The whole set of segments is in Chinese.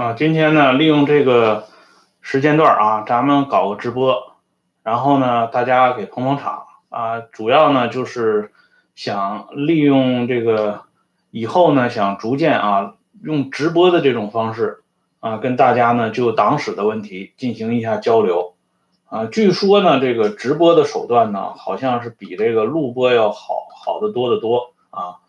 啊，今天呢，利用这个时间段啊，咱们搞个直播，然后呢，大家给捧捧场啊。主要呢就是想利用这个以后呢，想逐渐啊，用直播的这种方式啊，跟大家呢就党史的问题进行一下交流啊。据说呢，这个直播的手段呢，好像是比这个录播要好好的多得多啊，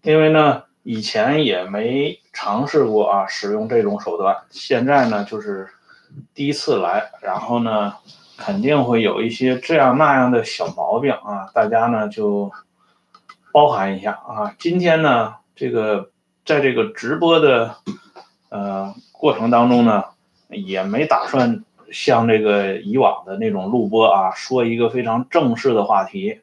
因为呢。以前也没尝试过啊，使用这种手段。现在呢，就是第一次来，然后呢，肯定会有一些这样那样的小毛病啊，大家呢就包含一下啊。今天呢，这个在这个直播的呃过程当中呢，也没打算像这个以往的那种录播啊，说一个非常正式的话题，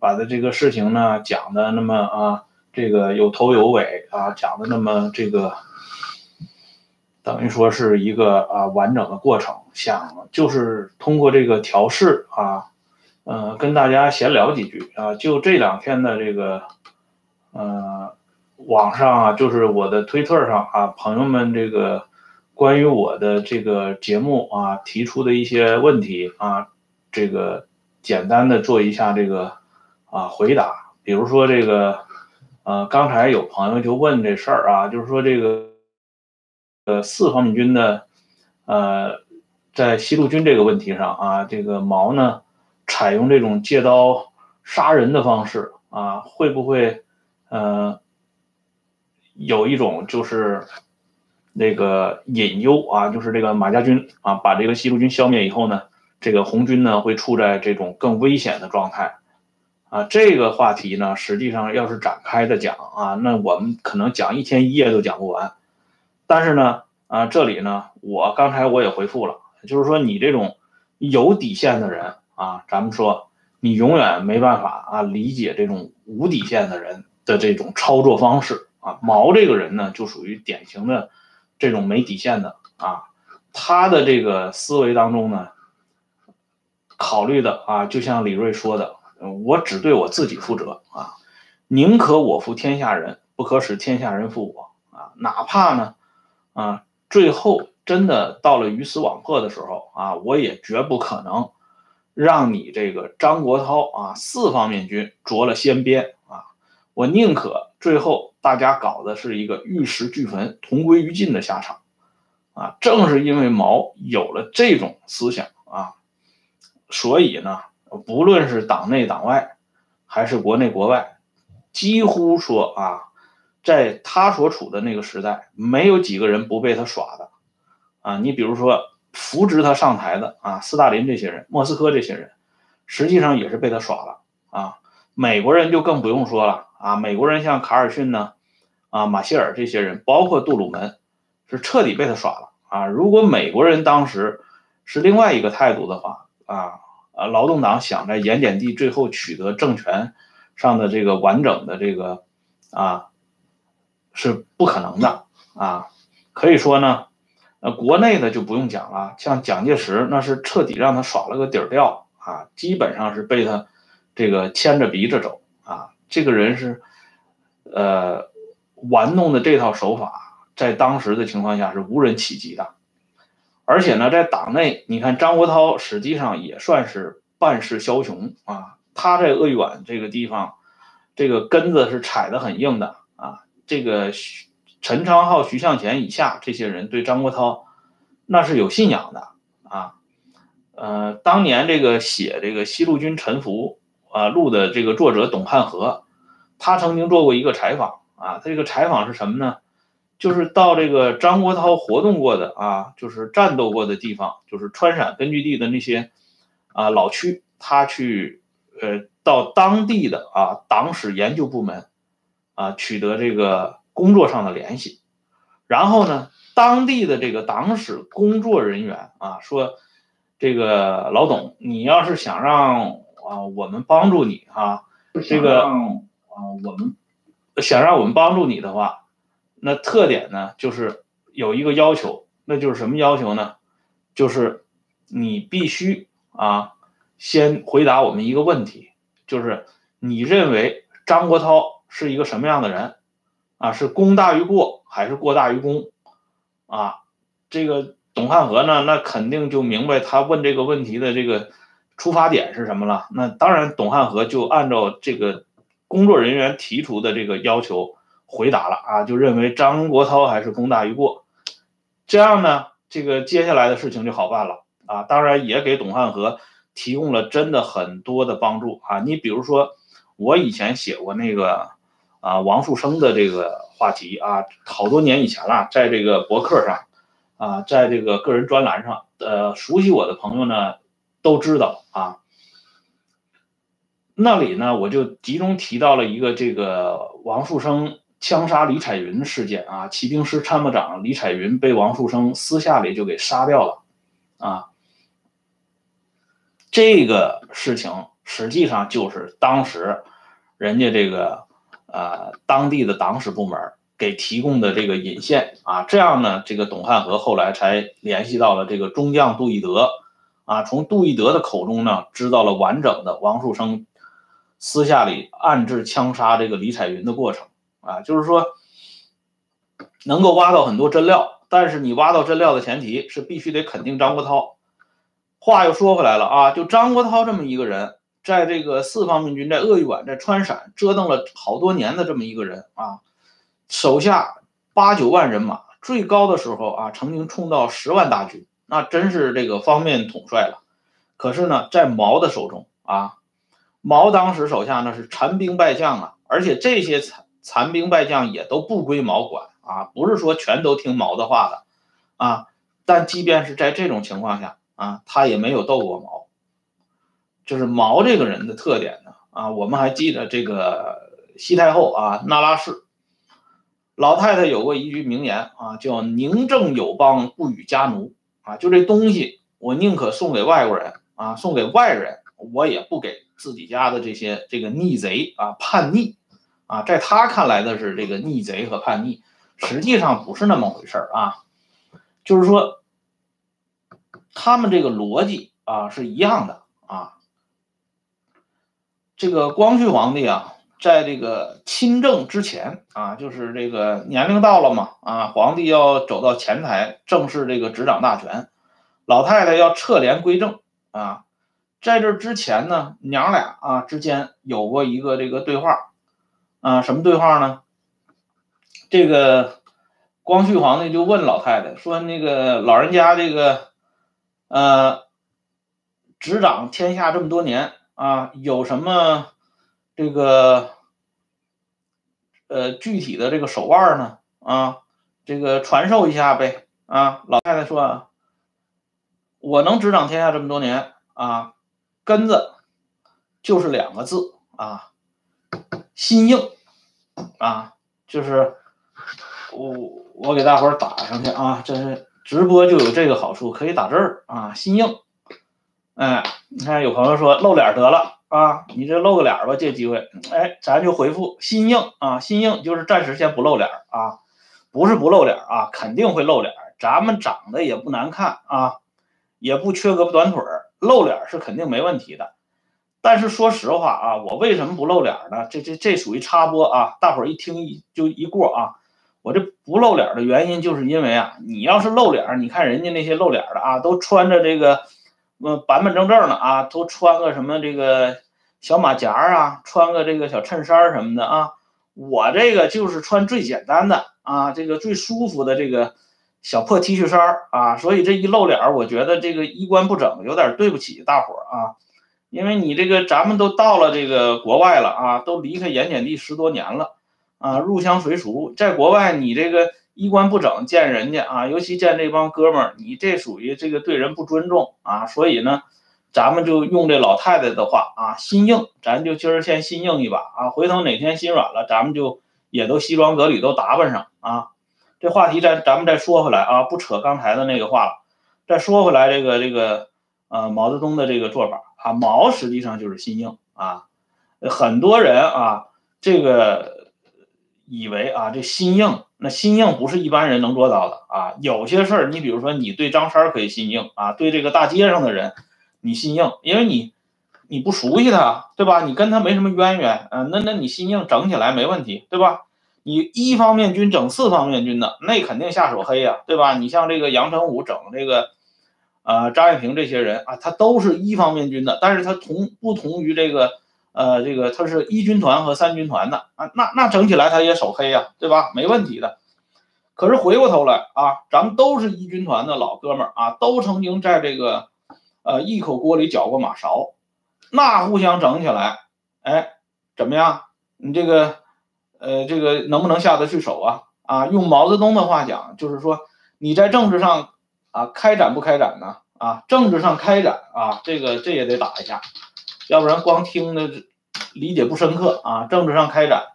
把的这个事情呢讲的那么啊。这个有头有尾啊，讲的那么这个，等于说是一个啊完整的过程，想就是通过这个调试啊，呃，跟大家闲聊几句啊，就这两天的这个，呃，网上啊，就是我的推特上啊，朋友们这个关于我的这个节目啊提出的一些问题啊，这个简单的做一下这个啊回答，比如说这个。呃，刚才有朋友就问这事儿啊，就是说这个，呃，四方面军的，呃，在西路军这个问题上啊，这个毛呢，采用这种借刀杀人的方式啊，会不会，呃，有一种就是那个隐忧啊，就是这个马家军啊，把这个西路军消灭以后呢，这个红军呢会处在这种更危险的状态。啊，这个话题呢，实际上要是展开的讲啊，那我们可能讲一天一夜都讲不完。但是呢，啊，这里呢，我刚才我也回复了，就是说你这种有底线的人啊，咱们说你永远没办法啊理解这种无底线的人的这种操作方式啊。毛这个人呢，就属于典型的这种没底线的啊，他的这个思维当中呢，考虑的啊，就像李瑞说的。我只对我自己负责啊，宁可我负天下人，不可使天下人负我啊！哪怕呢，啊，最后真的到了鱼死网破的时候啊，我也绝不可能让你这个张国焘啊四方面军着了先鞭啊！我宁可最后大家搞的是一个玉石俱焚、同归于尽的下场啊！正是因为毛有了这种思想啊，所以呢。不论是党内党外，还是国内国外，几乎说啊，在他所处的那个时代，没有几个人不被他耍的，啊，你比如说扶植他上台的啊，斯大林这些人，莫斯科这些人，实际上也是被他耍了啊。美国人就更不用说了啊，美国人像卡尔逊呢，啊，马歇尔这些人，包括杜鲁门，是彻底被他耍了啊。如果美国人当时是另外一个态度的话啊。啊，劳动党想在盐碱地最后取得政权上的这个完整的这个啊，是不可能的啊。可以说呢，呃，国内的就不用讲了，像蒋介石那是彻底让他耍了个底儿掉啊，基本上是被他这个牵着鼻子走啊。这个人是呃玩弄的这套手法，在当时的情况下是无人企及的。而且呢，在党内，你看张国焘实际上也算是半世枭雄啊。他在鄂豫皖这个地方，这个根子是踩得很硬的啊。这个陈昌浩、徐向前以下这些人对张国焘那是有信仰的啊。呃，当年这个写这个西路军沉浮啊录的这个作者董汉和，他曾经做过一个采访啊。他这个采访是什么呢？就是到这个张国焘活动过的啊，就是战斗过的地方，就是川陕根据地的那些啊老区，他去呃到当地的啊党史研究部门啊取得这个工作上的联系，然后呢，当地的这个党史工作人员啊说，这个老董，你要是想让啊我们帮助你啊，这个啊我们想让我们帮助你的话。那特点呢，就是有一个要求，那就是什么要求呢？就是你必须啊，先回答我们一个问题，就是你认为张国焘是一个什么样的人？啊，是功大于过还是过大于功？啊，这个董汉和呢，那肯定就明白他问这个问题的这个出发点是什么了。那当然，董汉和就按照这个工作人员提出的这个要求回答了啊，就认为张国焘还是功大于过。这样呢，这个接下来的事情就好办了啊。当然，也给董汉和提供了真的很多的帮助啊。你比如说，我以前写过那个啊王树声的这个话题啊，好多年以前了，在这个博客上。啊，在这个个人专栏上，呃，熟悉我的朋友呢都知道啊。那里呢，我就集中提到了一个这个王树声枪杀李彩云事件啊，骑兵师参谋长李彩云被王树声私下里就给杀掉了啊。这个事情实际上就是当时人家这个呃当地的党史部门。给提供的这个引线啊，这样呢，这个董汉和后来才联系到了这个中将杜义德，啊，从杜义德的口中呢，知道了完整的王树声私下里暗制枪杀这个李彩云的过程啊，就是说能够挖到很多真料，但是你挖到真料的前提是必须得肯定张国焘。话又说回来了啊，就张国焘这么一个人，在这个四方面军在鄂豫皖在川陕折腾了好多年的这么一个人啊。手下八九万人马，最高的时候啊，曾经冲到十万大军，那真是这个方面统帅了。可是呢，在毛的手中啊，毛当时手下那是残兵败将啊，而且这些残残兵败将也都不归毛管啊，不是说全都听毛的话的啊。但即便是在这种情况下啊，他也没有斗过毛。就是毛这个人的特点呢啊，我们还记得这个西太后啊，那拉氏。老太太有过一句名言啊，叫“宁正友邦，不与家奴”啊，就这东西，我宁可送给外国人啊，送给外人，我也不给自己家的这些这个逆贼啊、叛逆啊，在他看来的是这个逆贼和叛逆，实际上不是那么回事啊，就是说，他们这个逻辑啊是一样的啊，这个光绪皇帝啊。在这个亲政之前啊，就是这个年龄到了嘛啊，皇帝要走到前台正式这个执掌大权，老太太要撤帘归政啊。在这之前呢，娘俩啊之间有过一个这个对话啊，什么对话呢？这个光绪皇帝就问老太太说：“那个老人家这个呃执掌天下这么多年啊，有什么？”这个，呃，具体的这个手腕呢，啊，这个传授一下呗，啊，老太太说，我能执掌天下这么多年，啊，根子就是两个字，啊，心硬，啊，就是我我给大伙儿打上去啊，这是直播就有这个好处，可以打字儿啊，心硬，哎，你看有朋友说露脸得了。啊，你这露个脸吧，借机会，哎，咱就回复心硬啊，心硬就是暂时先不露脸啊，不是不露脸啊，肯定会露脸。咱们长得也不难看啊，也不缺胳膊短腿儿，露脸是肯定没问题的。但是说实话啊，我为什么不露脸呢？这这这属于插播啊，大伙儿一听一就一过啊。我这不露脸的原因就是因为啊，你要是露脸，你看人家那些露脸的啊，都穿着这个。嗯，板板正正的啊，都穿个什么这个小马甲啊，穿个这个小衬衫什么的啊。我这个就是穿最简单的啊，这个最舒服的这个小破 T 恤衫啊。所以这一露脸，我觉得这个衣冠不整，有点对不起大伙儿啊。因为你这个咱们都到了这个国外了啊，都离开盐碱地十多年了啊，入乡随俗，在国外你这个。衣冠不整见人家啊，尤其见这帮哥们儿，你这属于这个对人不尊重啊。所以呢，咱们就用这老太太的话啊，心硬，咱就今儿先心硬一把啊。回头哪天心软了，咱们就也都西装革履都打扮上啊。这话题咱咱们再说回来啊，不扯刚才的那个话了。再说回来，这个这个呃毛泽东的这个做法啊，毛实际上就是心硬啊。很多人啊，这个以为啊，这心硬。那心硬不是一般人能做到的啊！有些事儿，你比如说，你对张三可以心硬啊，对这个大街上的人，你心硬，因为你你不熟悉他，对吧？你跟他没什么渊源，嗯，那那你心硬整起来没问题，对吧？你一方面军整四方面军的，那肯定下手黑呀，对吧？你像这个杨成武整这个，呃，张爱萍这些人啊，他都是一方面军的，但是他同不同于这个，呃，这个他是一军团和三军团的啊，那那整起来他也手黑呀，对吧？没问题的。可是回过头来啊，咱们都是一军团的老哥们儿啊，都曾经在这个，呃，一口锅里搅过马勺，那互相整起来，哎，怎么样？你这个。呃，这个能不能下得去手啊？啊，用毛泽东的话讲，就是说你在政治上啊开展不开展呢？啊，政治上开展啊，这个这也得打一下，要不然光听的理解不深刻啊。政治上开展，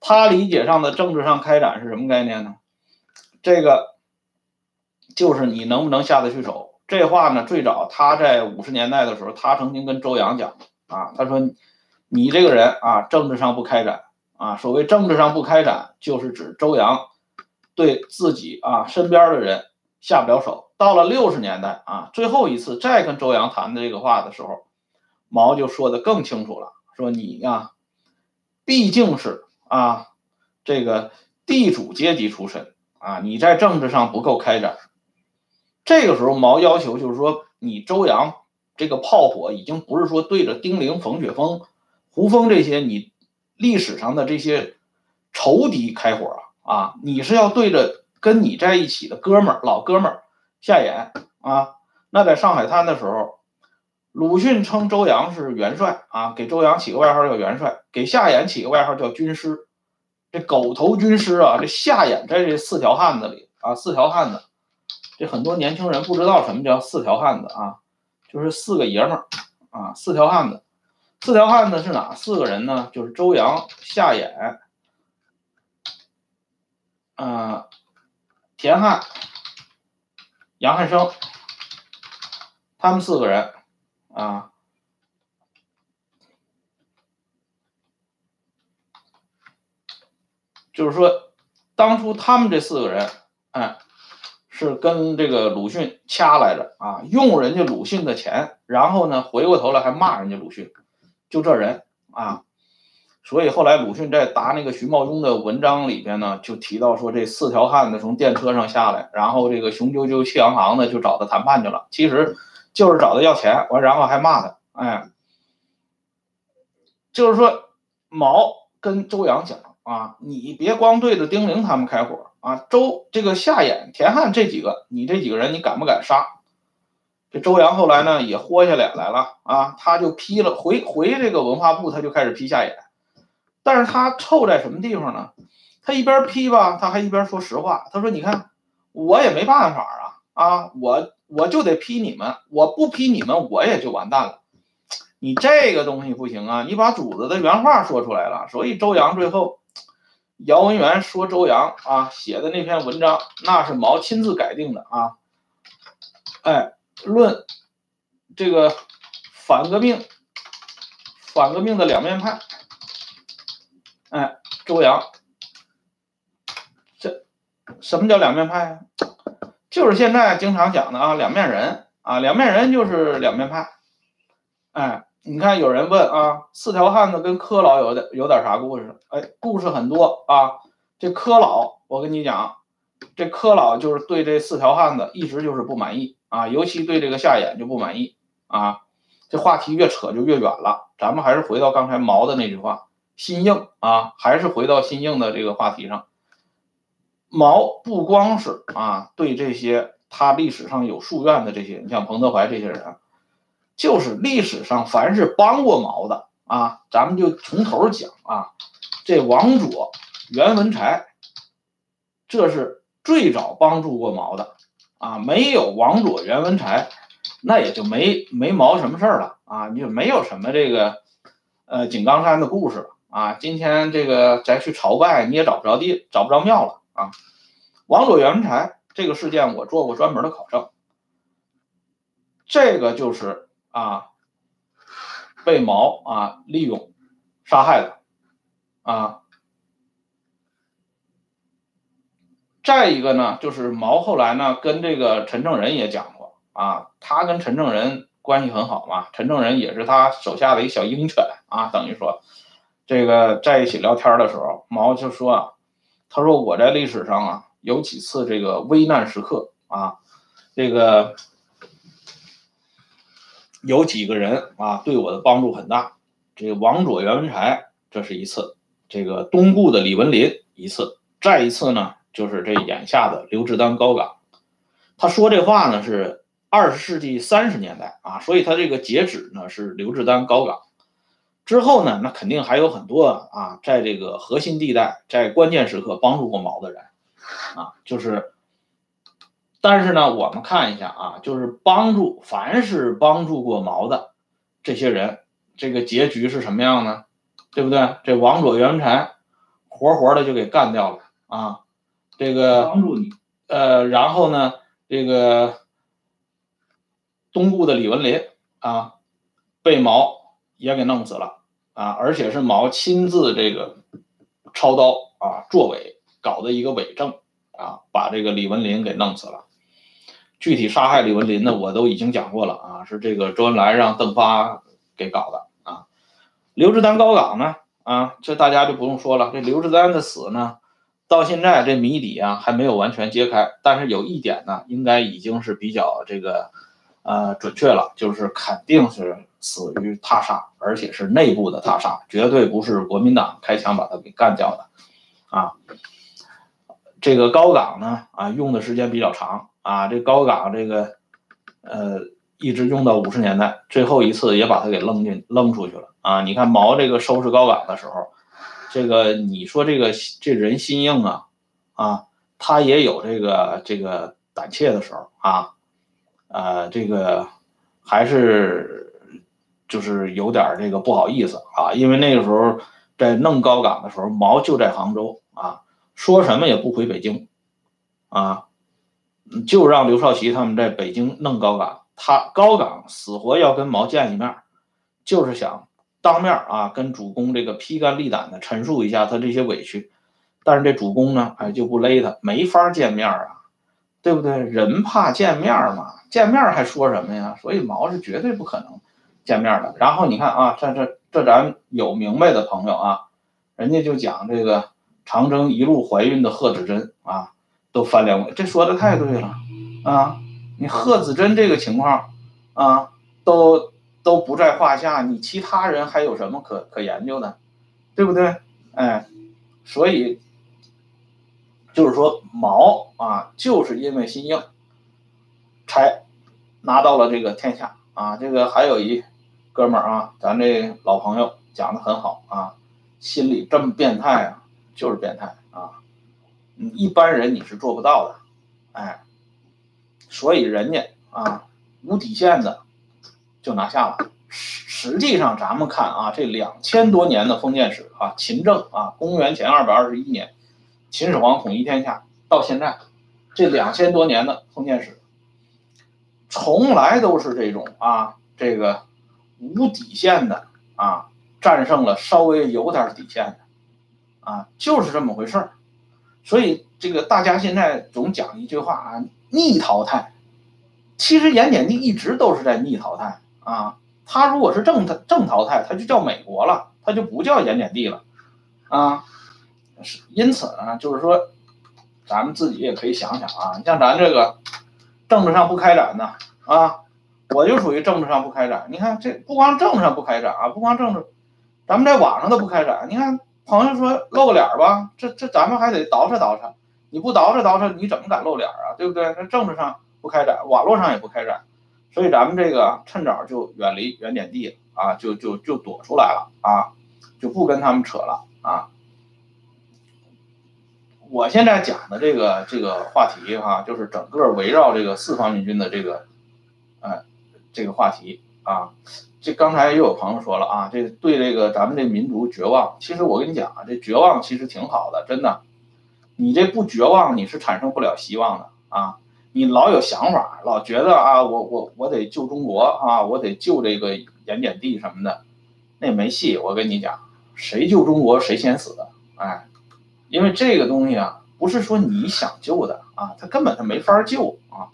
他理解上的政治上开展是什么概念呢？这个就是你能不能下得去手。这话呢，最早他在五十年代的时候，他曾经跟周扬讲啊，他说你这个人啊，政治上不开展。啊，所谓政治上不开展，就是指周扬对自己啊身边的人下不了手。到了六十年代啊，最后一次再跟周扬谈的这个话的时候，毛就说的更清楚了，说你呀，毕竟是啊这个地主阶级出身啊，你在政治上不够开展。这个时候，毛要求就是说，你周扬这个炮火已经不是说对着丁玲、冯雪峰、胡风这些你。历史上的这些仇敌开火啊啊！你是要对着跟你在一起的哥们儿、老哥们儿夏衍啊？那在上海滩的时候，鲁迅称周扬是元帅啊，给周扬起个外号叫元帅，给夏衍起个外号叫军师。这狗头军师啊，这夏衍在这四条汉子里啊，四条汉子，这很多年轻人不知道什么叫四条汉子啊，就是四个爷们儿啊，四条汉子。四条汉子是哪四个人呢？就是周扬、夏衍、嗯，田汉、杨汉生，他们四个人啊，就是说，当初他们这四个人，哎，是跟这个鲁迅掐来着啊，用人家鲁迅的钱，然后呢，回过头来还骂人家鲁迅。就这人啊，所以后来鲁迅在答那个徐茂庸的文章里边呢，就提到说这四条汉子从电车上下来，然后这个雄赳赳气昂昂的就找他谈判去了，其实就是找他要钱，完然后还骂他，哎，就是说毛跟周扬讲啊，你别光对着丁玲他们开火啊，周这个夏衍、田汉这几个，你这几个人你敢不敢杀？这周扬后来呢也豁下脸来了啊，他就批了回回这个文化部，他就开始批夏衍，但是他臭在什么地方呢？他一边批吧，他还一边说实话。他说：“你看，我也没办法啊，啊，我我就得批你们，我不批你们，我也就完蛋了。你这个东西不行啊，你把主子的原话说出来了。所以周扬最后，姚文元说周扬啊写的那篇文章，那是毛亲自改定的啊，哎。”论这个反革命，反革命的两面派，哎，周扬，这什么叫两面派啊？就是现在经常讲的啊，两面人啊，两面人就是两面派。哎，你看有人问啊，四条汉子跟柯老有点有点啥故事？哎，故事很多啊。这柯老，我跟你讲，这柯老就是对这四条汉子一直就是不满意。啊，尤其对这个夏衍就不满意啊，这话题越扯就越远了。咱们还是回到刚才毛的那句话，心硬啊，还是回到心硬的这个话题上。毛不光是啊，对这些他历史上有夙愿的这些，你像彭德怀这些人，就是历史上凡是帮过毛的啊，咱们就从头讲啊，这王佐、袁文才，这是最早帮助过毛的。啊，没有王佐、袁文才，那也就没没毛什么事儿了啊，你就没有什么这个呃井冈山的故事了啊。今天这个再去朝拜，你也找不着地，找不着庙了啊。王佐、元才这个事件，我做过专门的考证，这个就是啊被毛啊利用杀害的啊。再一个呢，就是毛后来呢跟这个陈正仁也讲过啊，他跟陈正仁关系很好嘛，陈正仁也是他手下的一个小鹰犬啊，等于说，这个在一起聊天的时候，毛就说啊，他说我在历史上啊有几次这个危难时刻啊，这个有几个人啊对我的帮助很大。这个王佐袁文才这是一次，这个东固的李文林一次，再一次呢就是这眼下的刘志丹高岗。他说这话呢是二十世纪三十年代啊，所以他这个截止呢是刘志丹高岗。之后呢，那肯定还有很多啊，在这个核心地带，在关键时刻帮助过毛的人，啊，就是，但是呢，我们看一下啊，就是帮助，凡是帮助过毛的这些人，这个结局是什么样呢？对不对？这王佐袁文才活活的就给干掉了啊，这个帮助你，呃，然后呢，这个东部的李文林啊，被毛也给弄死了。啊，而且是毛亲自这个操刀啊，作伪，搞的一个伪证啊，把这个李文林给弄死了。具体杀害李文林呢，我都已经讲过了啊，是这个周恩来让邓发给搞的啊。刘志丹高岗呢，啊，这大家就不用说了。这刘志丹的死呢，到现在这谜底啊还没有完全揭开，但是有一点呢，应该已经是比较这个呃准确了，就是肯定是。死于他杀，而且是内部的他杀，绝对不是国民党开枪把他给干掉的，啊，这个高岗呢，啊，用的时间比较长，啊，这高岗这个，呃，一直用到五十年代，最后一次也把他给扔进扔出去了，啊，你看毛这个收拾高岗的时候，这个你说这个这人心硬啊，啊，他也有这个这个胆怯的时候啊，呃，这个还是。就是有点这个不好意思啊，因为那个时候在弄高岗的时候，毛就在杭州啊，说什么也不回北京，啊，就让刘少奇他们在北京弄高岗。他高岗死活要跟毛见一面，就是想当面啊跟主公这个披肝沥胆的陈述一下他这些委屈。但是这主公呢，哎就不勒他，没法见面啊，对不对？人怕见面嘛，见面还说什么呀？所以毛是绝对不可能。见面了，然后你看啊，这这这咱有明白的朋友啊，人家就讲这个长征一路怀孕的贺子珍啊，都翻两回，这说的太对了啊！你贺子珍这个情况啊，都都不在话下，你其他人还有什么可可研究的，对不对？哎，所以就是说毛啊，就是因为心硬，才拿到了这个天下啊，这个还有一。哥们儿啊，咱这老朋友讲的很好啊，心里这么变态啊，就是变态啊，嗯，一般人你是做不到的，哎，所以人家啊无底线的就拿下了。实实际上咱们看啊，这两千多年的封建史啊，秦政啊，公元前二百二十一年，秦始皇统一天下到现在，这两千多年的封建史，从来都是这种啊，这个。无底线的啊，战胜了稍微有点底线的，啊，就是这么回事儿。所以这个大家现在总讲一句话啊，逆淘汰。其实盐碱地一直都是在逆淘汰啊。它如果是正正淘汰，它就叫美国了，它就不叫盐碱地了啊。是因此呢，就是说，咱们自己也可以想想啊，像咱这个政治上不开展呢啊。我就属于政治上不开展，你看这不光政治上不开展啊，不光政治，咱们在网上都不开展。你看朋友说露个脸吧，这这咱们还得捯饬捯饬，你不捯饬捯饬，你怎么敢露脸啊？对不对？那政治上不开展，网络上也不开展，所以咱们这个趁早就远离原点地啊，就就就躲出来了啊，就不跟他们扯了啊。我现在讲的这个这个话题哈，就是整个围绕这个四方面军的这个，哎。这个话题啊，这刚才又有朋友说了啊，这对这个咱们这民族绝望。其实我跟你讲啊，这绝望其实挺好的，真的。你这不绝望，你是产生不了希望的啊。你老有想法，老觉得啊，我我我得救中国啊，我得救这个盐碱地什么的，那没戏。我跟你讲，谁救中国谁先死。哎，因为这个东西啊，不是说你想救的啊，他根本他没法救啊。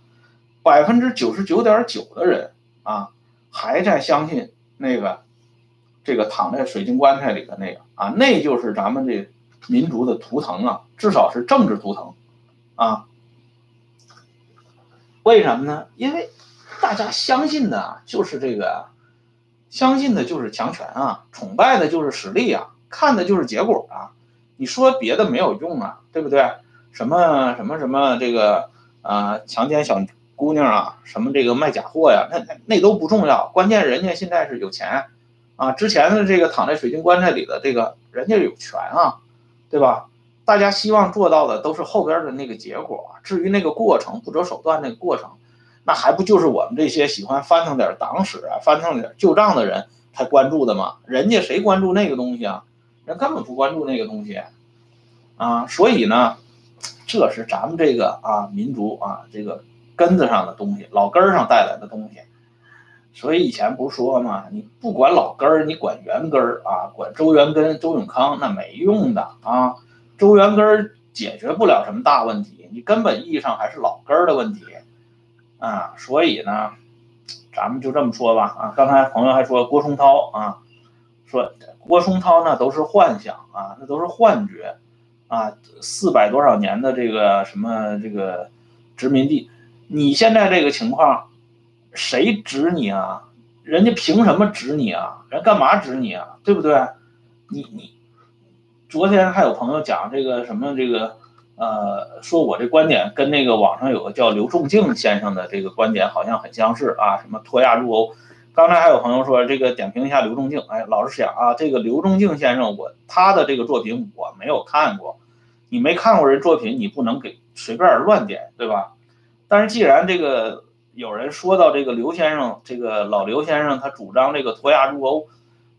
百分之九十九点九的人。啊，还在相信那个，这个躺在水晶棺材里的那个啊，那就是咱们这民族的图腾啊，至少是政治图腾啊。为什么呢？因为大家相信的就是这个，相信的就是强权啊，崇拜的就是实力啊，看的就是结果啊。你说别的没有用啊，对不对？什么什么什么这个啊，强奸小姑娘啊，什么这个卖假货呀，那那那都不重要，关键人家现在是有钱啊。之前的这个躺在水晶棺材里的这个人家有权啊，对吧？大家希望做到的都是后边的那个结果，至于那个过程不择手段那个过程，那还不就是我们这些喜欢翻腾点党史啊、翻腾点旧账的人才关注的吗？人家谁关注那个东西啊？人根本不关注那个东西啊！所以呢，这是咱们这个啊民族啊这个根子上的东西，老根儿上带来的东西。所以以前不是说嘛，你不管老根儿，你管原根儿啊，管周元根、周永康那没用的啊。周元根儿解决不了什么大问题，你根本意义上还是老根儿的问题啊。所以呢，咱们就这么说吧啊。刚才朋友还说郭松涛啊，说郭松涛那都是幻想啊，那都是幻觉啊。四百多少年的这个什么这个殖民地，你现在这个情况，谁指你啊？人家凭什么指你啊？人干嘛指你啊？对不对？你你。昨天还有朋友讲这个什么这个，呃，说我这观点跟那个网上有个叫刘仲敬先生的这个观点好像很相似啊，什么脱亚入欧。刚才还有朋友说这个点评一下刘仲敬，哎，老实讲啊，这个刘仲敬先生我他的这个作品我没有看过，你没看过人作品，你不能给随便乱点，对吧？但是既然这个有人说到这个刘先生，这个老刘先生他主张这个脱亚入欧。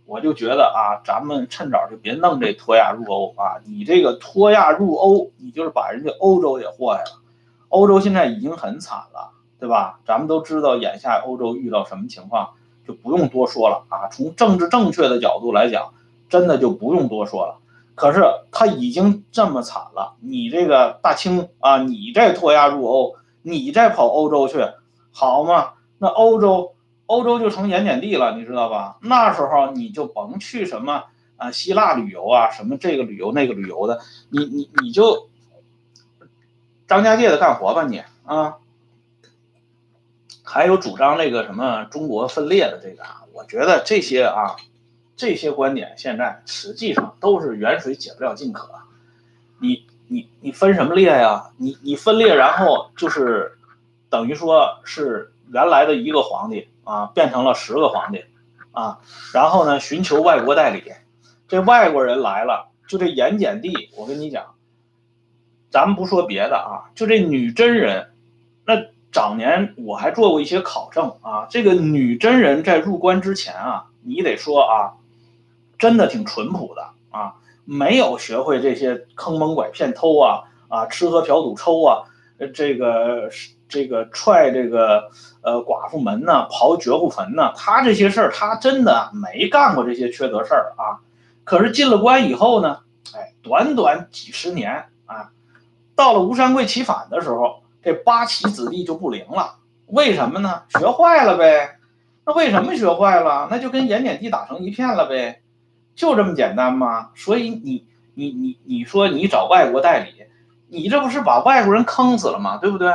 我就觉得啊，咱们趁早就别弄这脱亚入欧啊！你这个脱亚入欧，你就是把人家欧洲也祸害了。欧洲现在已经很惨了，对吧？咱们都知道眼下欧洲遇到什么情况，就不用多说了啊。从政治正确的角度来讲，真的就不用多说了。可是他已经这么惨了，你这个大清啊，你这脱亚入欧，你再跑欧洲去，好吗？那欧洲。欧洲就成盐碱地了，你知道吧？那时候你就甭去什么啊希腊旅游啊，什么这个旅游那个旅游的，你你你就张家界的干活吧你啊。还有主张那个什么中国分裂的这个啊，我觉得这些啊这些观点现在实际上都是远水解不了近渴。你你你分什么裂呀？你你分裂，然后就是等于说是原来的一个皇帝。啊，变成了十个皇帝，啊，然后呢，寻求外国代理，这外国人来了，就这盐碱地，我跟你讲，咱们不说别的啊，就这女真人，早年我还做过一些考证啊，这个女真人在入关之前啊，你得说啊，真的挺淳朴的啊，没有学会这些坑蒙拐骗偷啊啊，吃喝嫖赌抽啊，这个这个踹这个。呃，寡妇门呢，刨绝户坟呢，他这些事儿，他真的没干过这些缺德事儿啊。可是进了关以后呢，哎，短短几十年啊，到了吴三桂起反的时候，这八旗子弟就不灵了。为什么呢？学坏了呗。那为什么学坏了？那就跟盐碱地打成一片了呗，就这么简单吗？所以你你你你说你找外国代理，你这不是把外国人坑死了吗？对不对？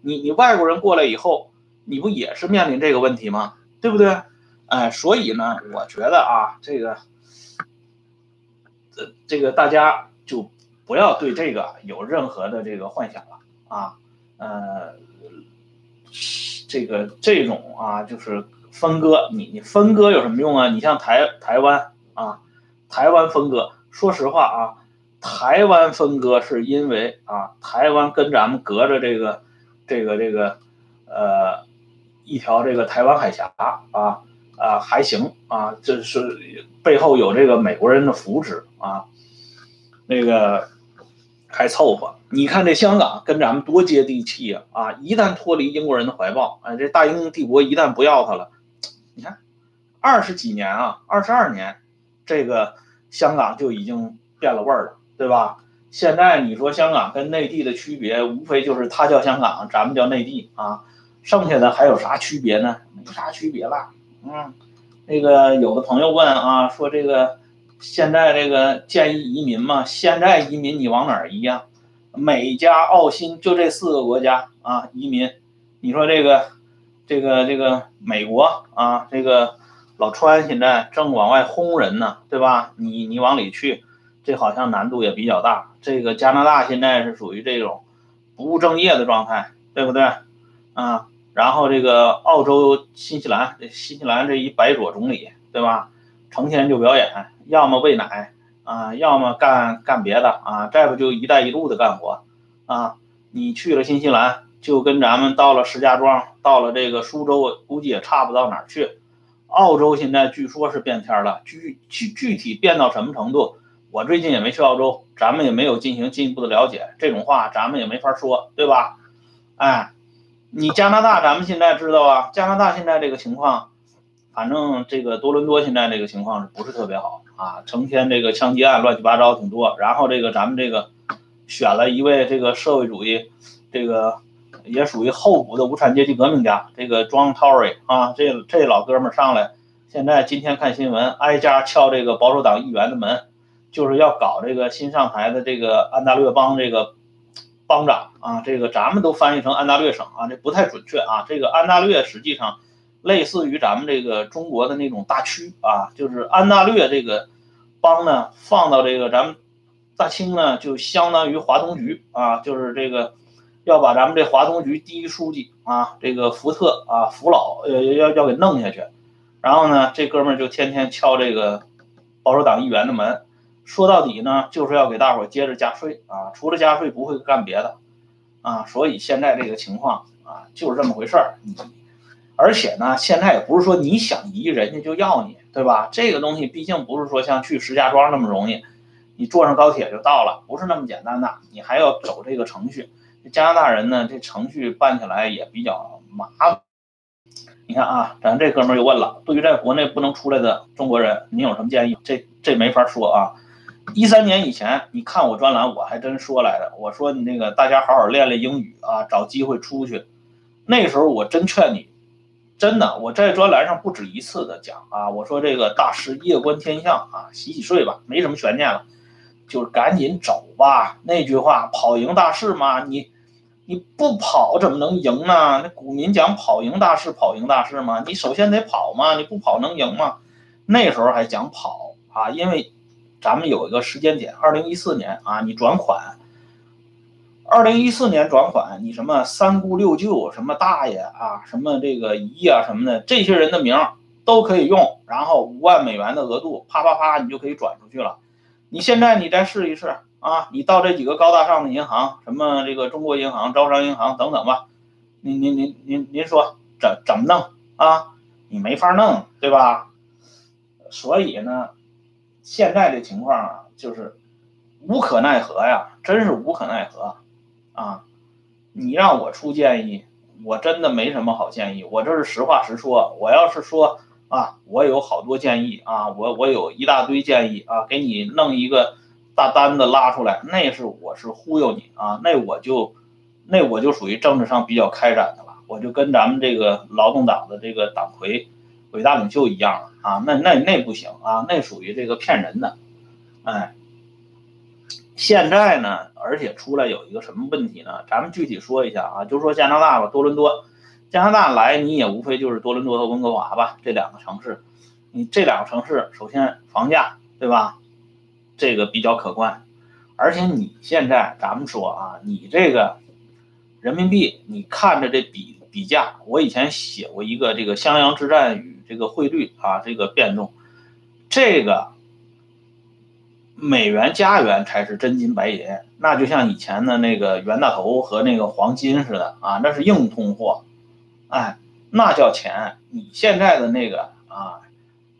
你你外国人过来以后。你不也是面临这个问题吗？对不对？哎，所以呢，我觉得啊，这个，呃，这个大家就不要对这个有任何的这个幻想了啊。呃，这个这种啊，就是分割，你你分割有什么用啊？你像台台湾啊，台湾分割，说实话啊，台湾分割是因为啊，台湾跟咱们隔着这个这个这个呃。一条这个台湾海峡啊啊还行啊，这是背后有这个美国人的扶持啊，那个还凑合。你看这香港跟咱们多接地气呀啊！一旦脱离英国人的怀抱，哎，这大英帝国一旦不要它了，你看二十几年啊，二十二年，这个香港就已经变了味儿了，对吧？现在你说香港跟内地的区别，无非就是它叫香港，咱们叫内地啊。剩下的还有啥区别呢？没啥区别了。嗯，那个有的朋友问啊，说这个现在这个建议移民嘛，现在移民你往哪儿移呀？美加澳新就这四个国家啊，移民。你说这个，这个，这个美国啊，这个老川现在正往外轰人呢，对吧？你你往里去，这好像难度也比较大。这个加拿大现在是属于这种不务正业的状态，对不对？啊，然后这个澳洲、新西兰，新西兰这一白左总理，对吧？成天就表演，要么喂奶啊，要么干干别的啊，再不就一带一路的干活啊。你去了新西兰。就跟咱们到了石家庄，到了这个苏州，估计也差不到哪儿去。澳洲现在据说是变天了，具具具体变到什么程度，我最近也没去澳洲，咱们也没有进行进一步的了解。这种话咱们也没法说，对吧？哎，你加拿大，咱们现在知道啊，加拿大现在这个情况，反正这个多伦多现在这个情况是不是特别好啊？成天这个枪击案乱七八糟挺多，然后这个咱们这个选了一位这个社会主义这个。也属于候补的无产阶级革命家，这个 John Tory 啊，这这老哥们上来，现在今天看新闻，挨家敲这个保守党议员的门，就是要搞这个新上台的这个安大略邦这个邦长啊，这个咱们都翻译成安大略省啊，这不太准确啊，这个安大略实际上类似于咱们这个中国的那种大区啊，就是安大略这个邦呢，放到这个咱们大清呢，就相当于华东局啊，就是这个。要把咱们这华东局第一书记啊，这个福特啊，福老呃要要给弄下去，然后呢，这哥们儿就天天敲这个保守党议员的门，说到底呢，就是要给大伙儿接着加税啊，除了加税不会干别的啊，所以现在这个情况啊，就是这么回事儿。而且呢，现在也不是说你想移人家就要你，对吧？这个东西毕竟不是说像去石家庄那么容易，你坐上高铁就到了，不是那么简单的，你还要走这个程序。加拿大人呢，这程序办起来也比较麻烦。你看啊，咱这哥们又问了，对于在国内不能出来的中国人，你有什么建议？这这没法说啊。一三年以前，你看我专栏，我还真说来着，我说你那个大家好好练练英语啊，找机会出去。那时候我真劝你，真的，我在专栏上不止一次的讲啊，我说这个大师夜观天象啊，洗洗睡吧，没什么悬念了。就是赶紧走吧，那句话跑赢大势嘛，你你不跑怎么能赢呢？那股民讲跑赢大势，跑赢大势嘛，你首先得跑嘛，你不跑能赢吗？那时候还讲跑啊，因为咱们有一个时间点，二零一四年啊，你转款，二零一四年转款，你什么三姑六舅，什么大爷啊，什么这个姨啊什么的，这些人的名都可以用，然后五万美元的额度，啪啪啪，你就可以转出去了。你现在你再试一试啊！你到这几个高大上的银行，什么这个中国银行、招商银行等等吧，您您您您您说怎怎么弄啊？你没法弄，对吧？所以呢，现在这情况啊，就是无可奈何呀，真是无可奈何啊！你让我出建议，我真的没什么好建议，我这是实话实说。我要是说。啊，我有好多建议啊，我我有一大堆建议啊，给你弄一个大单子拉出来，那是我是忽悠你啊，那我就那我就属于政治上比较开展的了，我就跟咱们这个劳动党的这个党魁、伟大领袖一样啊，那那那不行啊，那属于这个骗人的，哎，现在呢，而且出来有一个什么问题呢？咱们具体说一下啊，就说加拿大吧，多伦多。加拿大来，你也无非就是多伦多和温哥华吧，这两个城市。你这两个城市，首先房价，对吧？这个比较可观。而且你现在，咱们说啊，你这个人民币，你看着这比比价，我以前写过一个这个襄阳之战与这个汇率啊，这个变动，这个美元加元才是真金白银，那就像以前的那个袁大头和那个黄金似的啊，那是硬通货。哎，那叫钱。你现在的那个啊，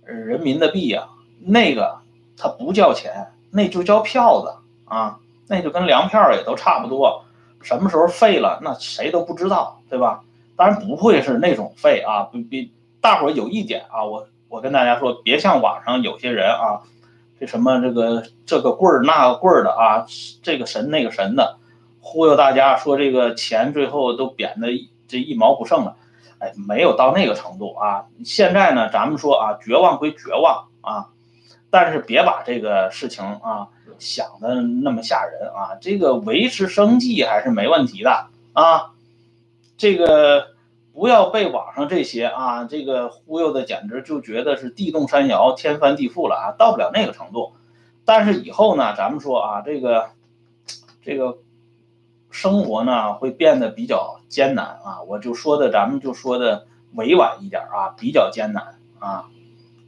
人民的币啊，那个它不叫钱，那就叫票子啊，那就跟粮票也都差不多。什么时候废了，那谁都不知道，对吧？当然不会是那种废啊。比比，大伙儿有一点啊，我我跟大家说，别像网上有些人啊，这什么这个这个棍儿那个棍儿的啊，这个神那个神的，忽悠大家说这个钱最后都贬的这一毛不剩了。哎，没有到那个程度啊！现在呢，咱们说啊，绝望归绝望啊，但是别把这个事情啊想的那么吓人啊，这个维持生计还是没问题的啊，这个不要被网上这些啊这个忽悠的，简直就觉得是地动山摇、天翻地覆了啊，到不了那个程度。但是以后呢，咱们说啊，这个这个生活呢会变得比较艰难啊，我就说的，咱们就说的委婉一点啊，比较艰难啊。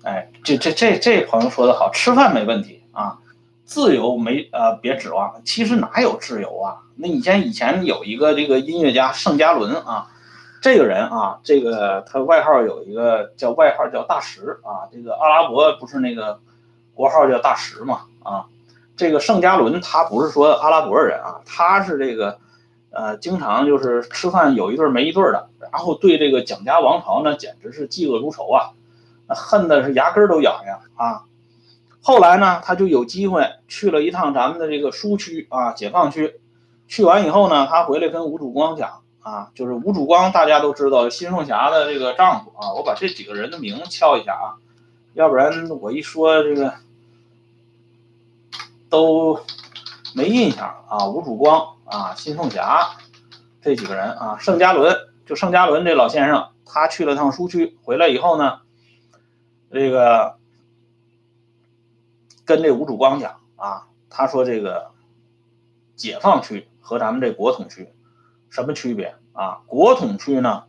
哎，这这这这朋友说的好，吃饭没问题啊，自由没呃别指望。其实哪有自由啊？那以前以前有一个这个音乐家盛嘉伦啊，这个人啊，这个他外号有一个叫外号叫大石啊，这个阿拉伯不是那个国号叫大石嘛啊，这个盛嘉伦他不是说阿拉伯人啊，他是这个呃经常就是吃饭有一对没一对的，然后对这个蒋家王朝呢简直是嫉恶如仇啊。恨的是牙根都痒痒啊！后来呢，他就有机会去了一趟咱们的这个苏区啊，解放区。去完以后呢，他回来跟吴主光讲啊，就是吴主光大家都知道，新凤霞的这个丈夫啊。我把这几个人的名敲一下啊，要不然我一说这个都没印象啊。吴主光啊，新凤霞这几个人啊，盛嘉伦就盛嘉伦这老先生，他去了趟苏区，回来以后呢。这个跟这吴主光讲啊，他说这个解放区和咱们这国统区什么区别啊？国统区呢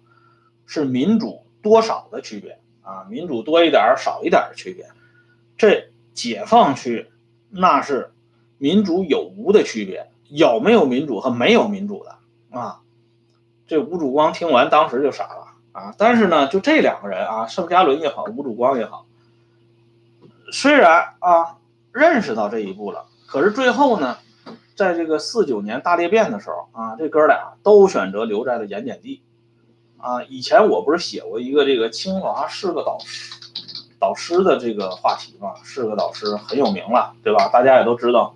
是民主多少的区别啊，民主多一点少一点的区别。这解放区那是民主有无的区别，有没有民主和没有民主的啊？这吴主光听完当时就傻了。啊，但是呢，就这两个人啊，盛嘉伦也好，吴主光也好，虽然啊认识到这一步了，可是最后呢，在这个四九年大裂变的时候啊，这哥俩都选择留在了盐碱地。啊，以前我不是写过一个这个清华是个导师导师的这个话题嘛，是个导师很有名了，对吧？大家也都知道，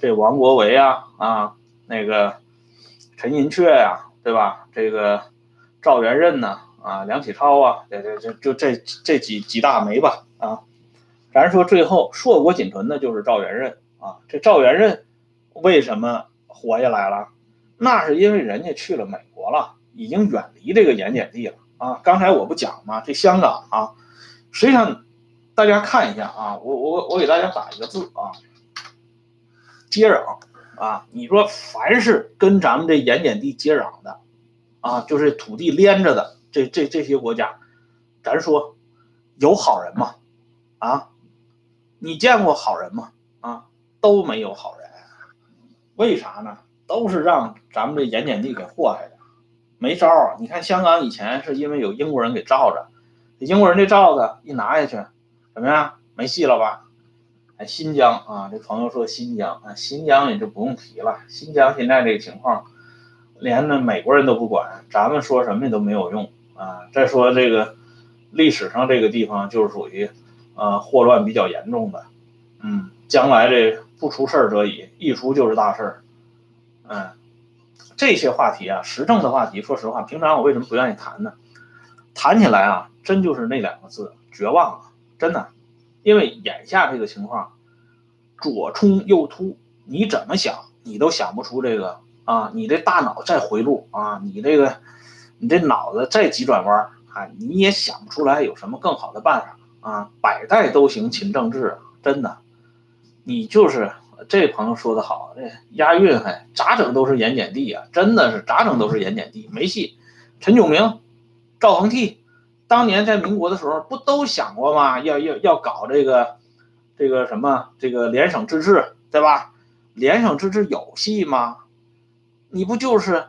这王国维啊啊，那个陈寅恪呀，对吧？这个赵元任呢？啊，梁启超啊，这这这就这这几几大枚吧啊，咱说最后硕果仅存的就是赵元任啊。这赵元任为什么活下来了？那是因为人家去了美国了，已经远离这个盐碱地了啊。刚才我不讲吗？这香港啊，实际上大家看一下啊，我我我给大家打一个字啊，接壤啊。你说凡是跟咱们这盐碱地接壤的啊，就是土地连着的。这这这些国家，咱说有好人吗？啊，你见过好人吗？啊，都没有好人，为啥呢？都是让咱们这盐碱地给祸害的，没招儿。你看香港以前是因为有英国人给罩着，英国人这罩子一拿下去，怎么样？没戏了吧？哎，新疆啊，这朋友说新疆啊，新疆也就不用提了，新疆现在这个情况，连那美国人都不管，咱们说什么也都没有用。啊，再说这个历史上这个地方就是属于啊祸乱比较严重的，嗯，将来这不出事儿则已，一出就是大事儿，嗯，这些话题啊，时政的话题，说实话，平常我为什么不愿意谈呢？谈起来啊，真就是那两个字，绝望啊，真的，因为眼下这个情况，左冲右突，你怎么想，你都想不出这个啊，你这大脑再回路啊，你这个。你这脑子再急转弯啊，你也想不出来有什么更好的办法啊！百代都行秦政治，真的，你就是这朋友说的好，这押韵还咋整都是盐碱地啊！真的是咋整都是盐碱地，没戏。陈炯明、赵恒惕当年在民国的时候不都想过吗？要要要搞这个这个什么这个联省自治，对吧？联省自治有戏吗？你不就是？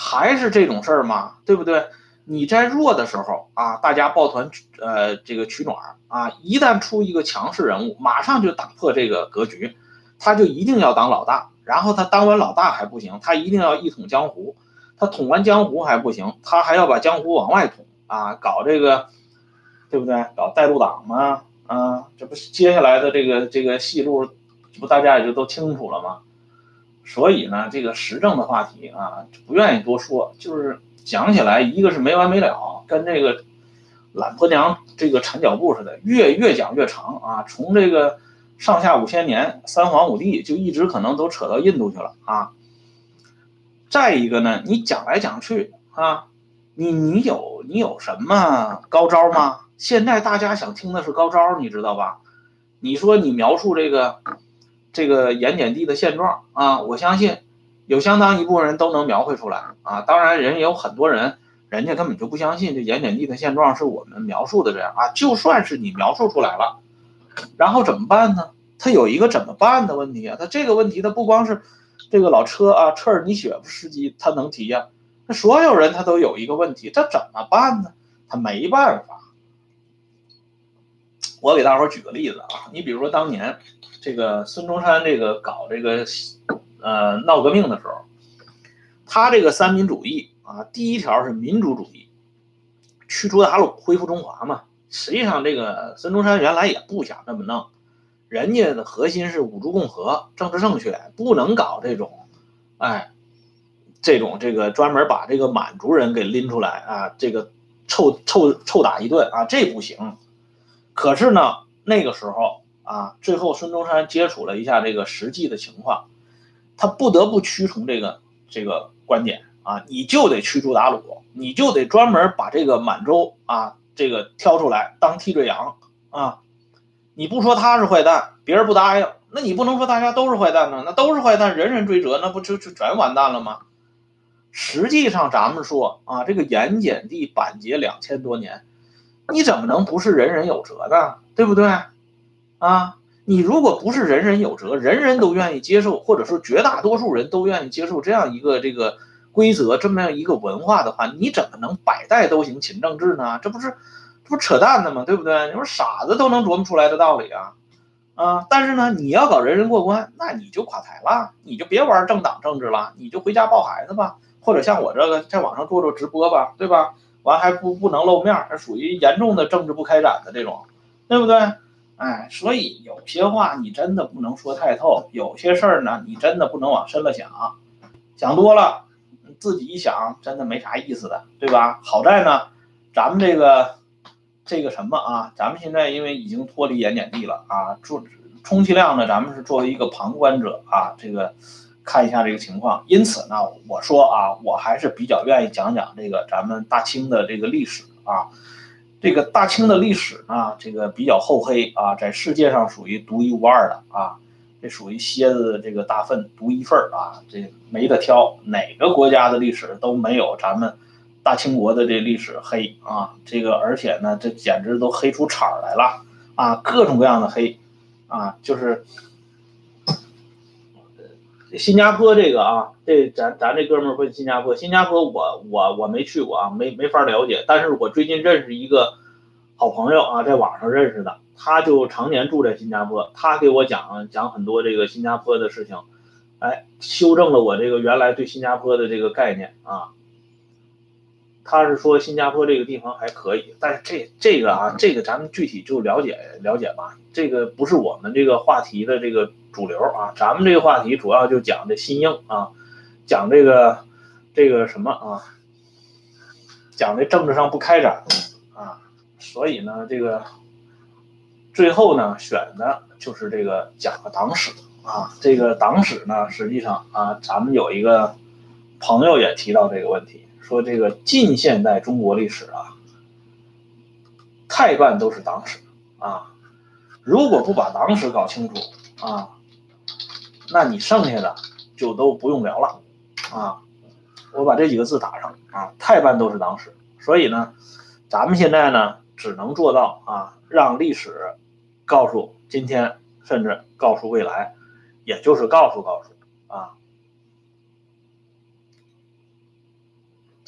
还是这种事儿吗？对不对？你在弱的时候啊，大家抱团呃这个取暖啊，一旦出一个强势人物，马上就打破这个格局，他就一定要当老大，然后他当完老大还不行，他一定要一统江湖，他统完江湖还不行，他还要把江湖往外统啊，搞这个，对不对？搞带路党嘛，啊，这不是接下来的这个这个戏路，不大家也就都清楚了吗？所以呢，这个时政的话题啊，不愿意多说，就是讲起来，一个是没完没了，跟这个懒婆娘这个缠脚布似的，越越讲越长啊，从这个上下五千年三皇五帝就一直可能都扯到印度去了啊。再一个呢，你讲来讲去啊，你你有你有什么高招吗？现在大家想听的是高招，你知道吧？你说你描述这个这个盐碱地的现状啊，我相信有相当一部分人都能描绘出来啊。当然，人也有很多人，人家根本就不相信这盐碱地的现状是我们描述的这样啊。就算是你描述出来了，然后怎么办呢？他有一个怎么办的问题啊。他这个问题，他不光是。这个老车啊，车尔尼雪夫斯基他能提呀，那所有人他都有一个问题，他怎么办呢？他没办法。我给大伙举个例子啊，你比如说当年这个孙中山这个搞这个呃闹革命的时候，他这个三民主义啊，第一条是民主主义，驱除鞑虏，恢复中华嘛。实际上这个孙中山原来也不想这么弄。人家的核心是五族共和，政治正确，不能搞这种，哎，这种这个专门把这个满族人给拎出来啊，这个臭臭臭打一顿啊，这不行。可是呢，那个时候啊，最后孙中山接触了一下这个实际的情况，他不得不屈从这个这个观点啊，你就得驱逐鞑虏，你就得专门把这个满洲啊，这个挑出来当替罪羊啊。你不说他是坏蛋，别人不答应，那你不能说大家都是坏蛋呢？那都是坏蛋，人人追责，那不就就全完蛋了吗？实际上，咱们说啊，这个盐碱地板结两千多年，你怎么能不是人人有责呢？对不对？啊，你如果不是人人有责，人人都愿意接受，或者说绝大多数人都愿意接受这样一个这个规则，这么样一个文化的话，你怎么能百代都行秦政治呢？这不是？这不扯淡的吗？对不对？你说傻子都能琢磨出来的道理啊，啊！但是呢，你要搞人人过关，那你就垮台了，你就别玩政党政治了，你就回家抱孩子吧，或者像我这个在网上做做直播吧，对吧？完还不不能露面，属于严重的政治不开展的这种，对不对？哎，所以有些话你真的不能说太透，有些事儿呢，你真的不能往深了想，想多了，自己一想真的没啥意思的，对吧？好在呢，咱们这个。这个什么啊？咱们现在因为已经脱离盐碱地了啊，做充其量呢，咱们是作为一个旁观者啊，这个看一下这个情况。因此呢，我说啊，我还是比较愿意讲讲这个咱们大清的这个历史啊。这个大清的历史呢，这个比较厚黑啊，在世界上属于独一无二的啊，这属于蝎子的这个大粪独一份儿啊，这没得挑，哪个国家的历史都没有咱们。大清国的这历史黑啊，这个而且呢，这简直都黑出茬来了啊，各种各样的黑啊，就是新加坡这个啊，这咱咱这哥们儿问新加坡，新加坡我我我没去过啊，没没法了解，但是我最近认识一个好朋友啊，在网上认识的，他就常年住在新加坡，他给我讲讲很多这个新加坡的事情，哎，修正了我这个原来对新加坡的这个概念啊。他是说新加坡这个地方还可以，但是这这个啊，这个咱们具体就了解了解吧。这个不是我们这个话题的这个主流啊，咱们这个话题主要就讲这新英啊，讲这个这个什么啊，讲这政治上不开展啊，所以呢，这个最后呢选的就是这个讲个党史啊。这个党史呢，实际上啊，咱们有一个朋友也提到这个问题。说这个近现代中国历史啊，太半都是党史啊，如果不把党史搞清楚啊，那你剩下的就都不用聊了啊。我把这几个字打上啊，太半都是党史。所以呢，咱们现在呢，只能做到啊，让历史告诉今天，甚至告诉未来，也就是告诉告诉啊。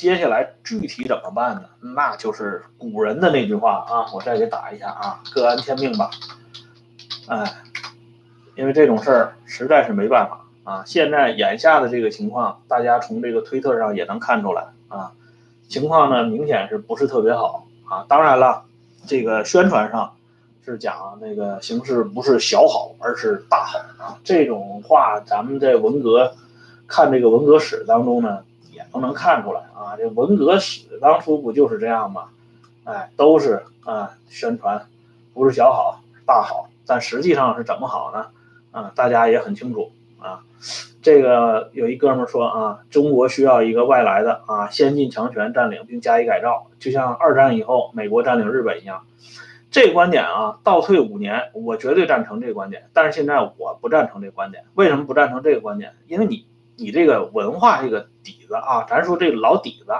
接下来具体怎么办呢？那就是古人的那句话啊，我再给打一下啊，各安天命吧。哎，因为这种事儿实在是没办法啊。现在眼下的这个情况，大家从这个推特上也能看出来啊，情况呢明显是不是特别好啊。当然了，这个宣传上是讲那个形势不是小好，而是大好啊。这种话咱们在文革看这个文革史当中呢。都能看出来啊，这文革史当初不就是这样吗？哎，都是啊宣传，不是小好大好，但实际上是怎么好呢？啊，大家也很清楚啊。这个有一哥们说啊，中国需要一个外来的啊先进强权占领并加以改造，就像二战以后美国占领日本一样。这个观点啊，倒退五年，我绝对赞成这个观点。但是现在我不赞成这个观点。为什么不赞成这个观点？因为你你这个文化这个底子啊，咱说这个老底子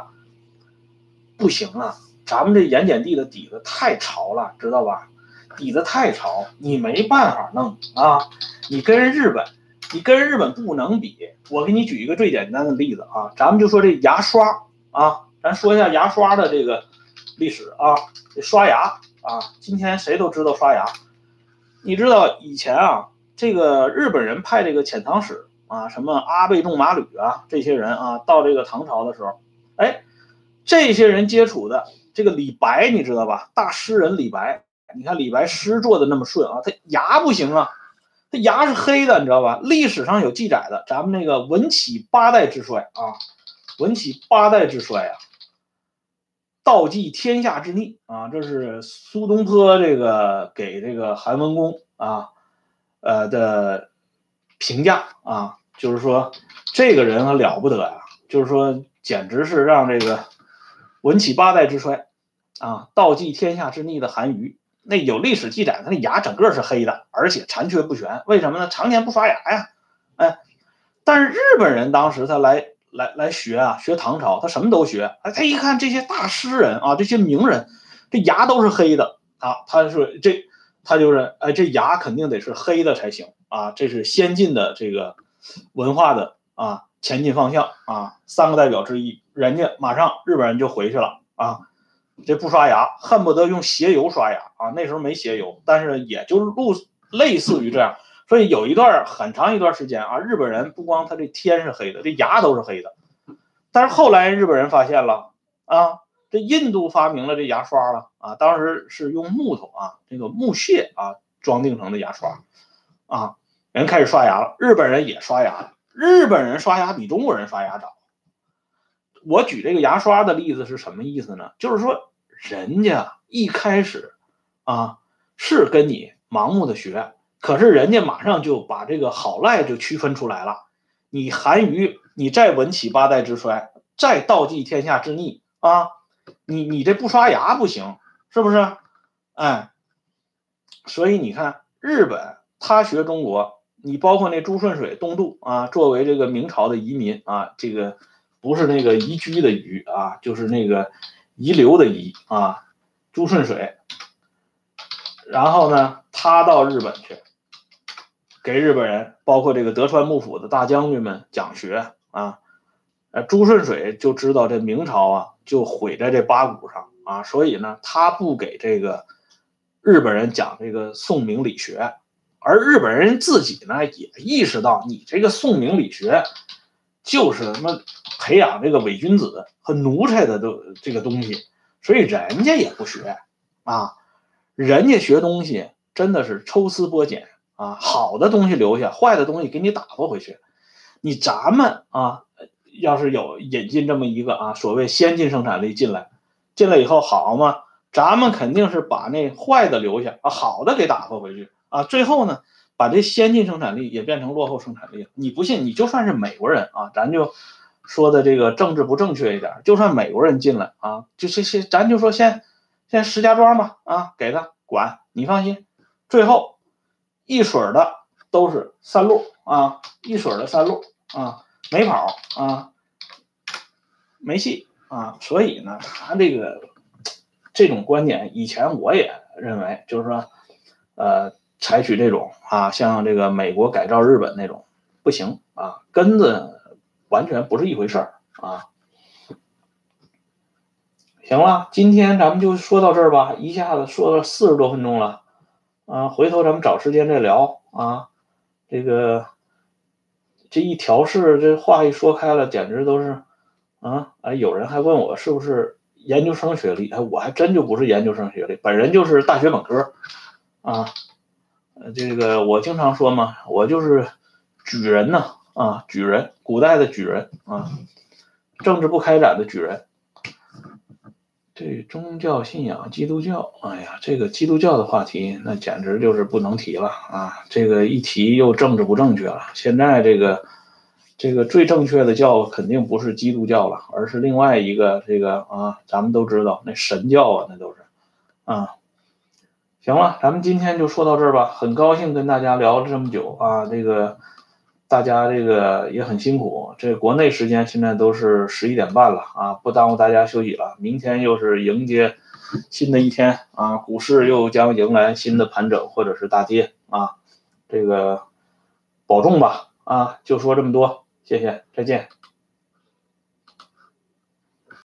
不行了。咱们这盐碱地的底子太潮了，知道吧？底子太潮，你没办法弄啊。你跟日本，你跟日本不能比。我给你举一个最简单的例子啊，咱们就说这牙刷啊，咱说一下牙刷的这个历史啊，这刷牙。啊，今天谁都知道刷牙。你知道以前啊，这个日本人派这个遣唐使啊，什么阿倍仲麻吕啊，这些人啊，到这个唐朝的时候，哎，这些人接触的这个李白，你知道吧？大诗人李白，你看李白诗做的那么顺啊，他牙不行啊，他牙是黑的，你知道吧？历史上有记载的，咱们那个文起八代之衰啊，文起八代之衰啊。道济天下之逆啊，这是苏东坡这个给这个韩文公啊，呃的评价啊，就是说这个人了不得呀，就是说简直是让这个文起八代之衰啊，道济天下之逆的韩愈，那有历史记载，他那牙整个是黑的，而且残缺不全，为什么呢？常年不刷牙呀，哎，但是日本人当时他来。来来学啊，学唐朝，他什么都学。哎，他一看这些大诗人啊，这些名人，这牙都是黑的啊。他说这，他就是哎，这牙肯定得是黑的才行啊。这是先进的这个文化的啊前进方向啊，三个代表之一。人家马上日本人就回去了啊，这不刷牙，恨不得用鞋油刷牙啊。那时候没鞋油，但是也就路类似于这样。所以有一段很长一段时间啊，日本人不光他这天是黑的，这牙都是黑的。但是后来日本人发现了啊，这印度发明了这牙刷了啊，当时是用木头啊，这个木屑啊装订成的牙刷啊，人开始刷牙了。日本人也刷牙，日本人刷牙比中国人刷牙早。我举这个牙刷的例子是什么意思呢？就是说人家一开始啊是跟你盲目的学。可是人家马上就把这个好赖就区分出来了。你韩愈，你再文起八代之衰，再道济天下之逆啊，你你这不刷牙不行，是不是？哎，所以你看日本，他学中国，你包括那朱顺水东渡啊，作为这个明朝的移民啊，这个不是那个移居的移啊，就是那个遗留的遗啊，朱顺水。然后呢，他到日本去。给日本人，包括这个德川幕府的大将军们讲学啊，呃，朱顺水就知道这明朝啊就毁在这八股上啊，所以呢，他不给这个日本人讲这个宋明理学，而日本人自己呢也意识到，你这个宋明理学就是什么培养这个伪君子和奴才的都这个东西，所以人家也不学啊，人家学东西真的是抽丝剥茧。啊，好的东西留下，坏的东西给你打发回去。你咱们啊，要是有引进这么一个啊，所谓先进生产力进来，进来以后好吗？咱们肯定是把那坏的留下啊，好的给打发回去啊。最后呢，把这先进生产力也变成落后生产力了。你不信，你就算是美国人啊，咱就说的这个政治不正确一点，就算美国人进来啊，就这些，咱就说先先石家庄吧啊，给他管，你放心，最后。一水的都是三路啊，一水的三路啊，没跑啊，没戏啊，所以呢，他这个这种观点，以前我也认为，就是说，呃，采取这种啊，像这个美国改造日本那种不行啊，根子完全不是一回事儿啊。行了，今天咱们就说到这儿吧，一下子说了四十多分钟了。啊，回头咱们找时间再聊啊。这个这一调试，这话一说开了，简直都是啊！哎，有人还问我是不是研究生学历？哎，我还真就不是研究生学历，本人就是大学本科啊。这个我经常说嘛，我就是举人呢啊，举人，古代的举人啊，政治不开展的举人。这宗教信仰，基督教，哎呀，这个基督教的话题，那简直就是不能提了啊！这个一提又政治不正确了。现在这个这个最正确的教肯定不是基督教了，而是另外一个这个啊，咱们都知道那神教啊，那都是啊。行了，咱们今天就说到这儿吧。很高兴跟大家聊了这么久啊，这个。大家这个也很辛苦，这国内时间现在都是十一点半了啊，不耽误大家休息了。明天又是迎接新的一天啊，股市又将迎来新的盘整或者是大跌啊，这个保重吧啊，就说这么多，谢谢，再见。